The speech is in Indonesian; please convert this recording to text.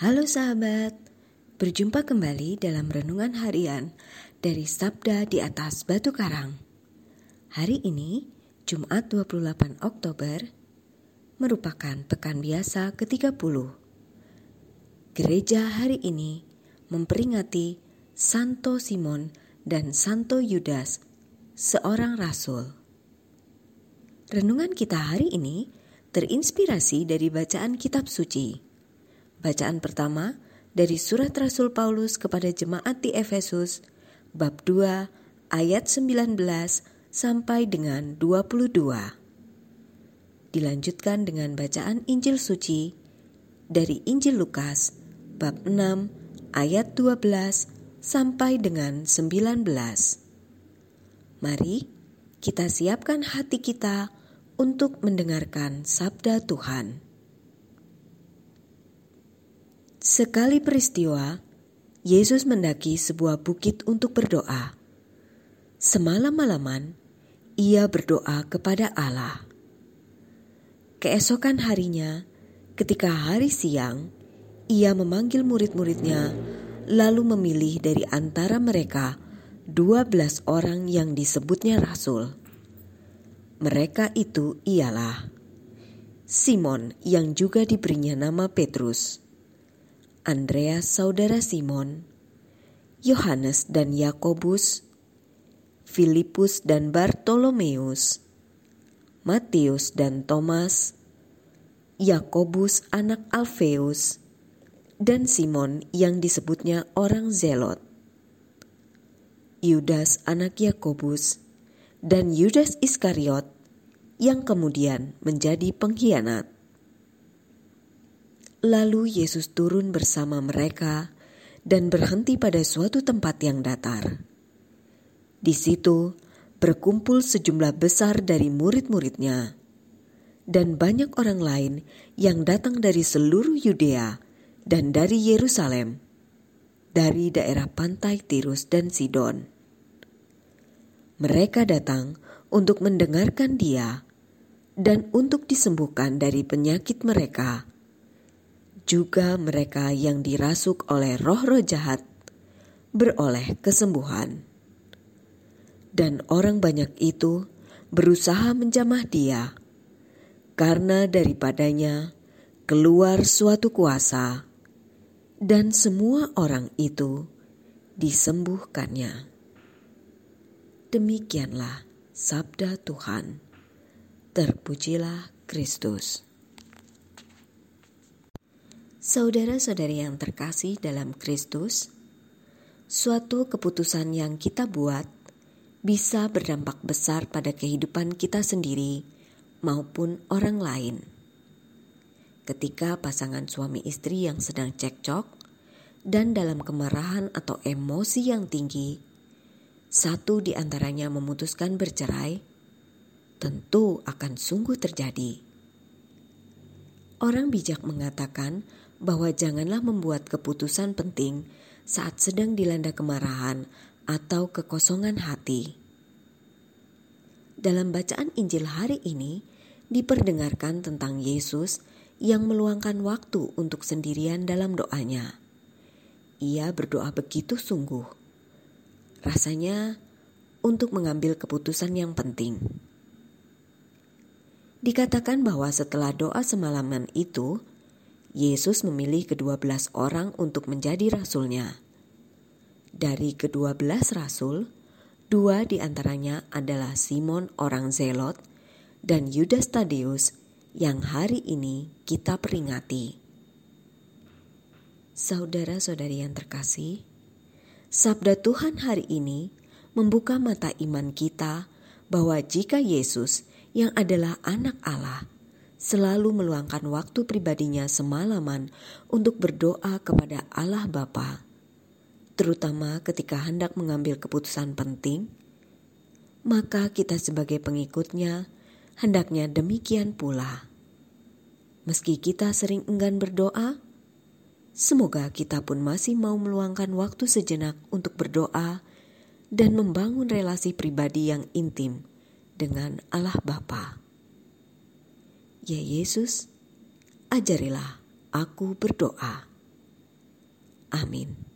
Halo sahabat, berjumpa kembali dalam renungan harian dari Sabda di atas Batu Karang. Hari ini, Jumat 28 Oktober, merupakan pekan biasa ke-30. Gereja hari ini memperingati Santo Simon dan Santo Yudas, seorang rasul. Renungan kita hari ini terinspirasi dari bacaan kitab suci Bacaan pertama dari surat Rasul Paulus kepada jemaat di Efesus bab 2 ayat 19 sampai dengan 22. Dilanjutkan dengan bacaan Injil suci dari Injil Lukas bab 6 ayat 12 sampai dengan 19. Mari kita siapkan hati kita untuk mendengarkan sabda Tuhan. Sekali peristiwa, Yesus mendaki sebuah bukit untuk berdoa. Semalam-malaman, ia berdoa kepada Allah. Keesokan harinya, ketika hari siang, ia memanggil murid-muridnya, lalu memilih dari antara mereka dua belas orang yang disebutnya rasul. Mereka itu ialah Simon yang juga diberinya nama Petrus, Andreas saudara Simon, Yohanes dan Yakobus, Filipus dan Bartolomeus, Matius dan Thomas, Yakobus anak Alfeus, dan Simon yang disebutnya orang Zelot. Yudas anak Yakobus, dan Yudas Iskariot yang kemudian menjadi pengkhianat. Lalu Yesus turun bersama mereka dan berhenti pada suatu tempat yang datar. Di situ berkumpul sejumlah besar dari murid-muridnya dan banyak orang lain yang datang dari seluruh Yudea dan dari Yerusalem, dari daerah pantai Tirus dan Sidon. Mereka datang untuk mendengarkan Dia dan untuk disembuhkan dari penyakit mereka juga mereka yang dirasuk oleh roh-roh jahat beroleh kesembuhan. Dan orang banyak itu berusaha menjamah dia, karena daripadanya keluar suatu kuasa, dan semua orang itu disembuhkannya. Demikianlah sabda Tuhan. Terpujilah Kristus. Saudara-saudari yang terkasih dalam Kristus, suatu keputusan yang kita buat bisa berdampak besar pada kehidupan kita sendiri maupun orang lain. Ketika pasangan suami istri yang sedang cekcok dan dalam kemarahan atau emosi yang tinggi, satu di antaranya memutuskan bercerai, tentu akan sungguh terjadi. Orang bijak mengatakan bahwa janganlah membuat keputusan penting saat sedang dilanda kemarahan atau kekosongan hati. Dalam bacaan Injil hari ini diperdengarkan tentang Yesus yang meluangkan waktu untuk sendirian dalam doanya. Ia berdoa begitu sungguh. Rasanya untuk mengambil keputusan yang penting. Dikatakan bahwa setelah doa semalaman itu, Yesus memilih kedua belas orang untuk menjadi rasulnya. Dari kedua belas rasul, dua di antaranya adalah Simon orang Zelot dan Yudas Tadeus yang hari ini kita peringati. Saudara-saudari yang terkasih, sabda Tuhan hari ini membuka mata iman kita bahwa jika Yesus yang adalah anak Allah selalu meluangkan waktu pribadinya semalaman untuk berdoa kepada Allah Bapa, terutama ketika hendak mengambil keputusan penting, maka kita sebagai pengikutnya hendaknya demikian pula. Meski kita sering enggan berdoa, semoga kita pun masih mau meluangkan waktu sejenak untuk berdoa dan membangun relasi pribadi yang intim dengan Allah Bapa. Ya Yesus, ajarilah aku berdoa. Amin.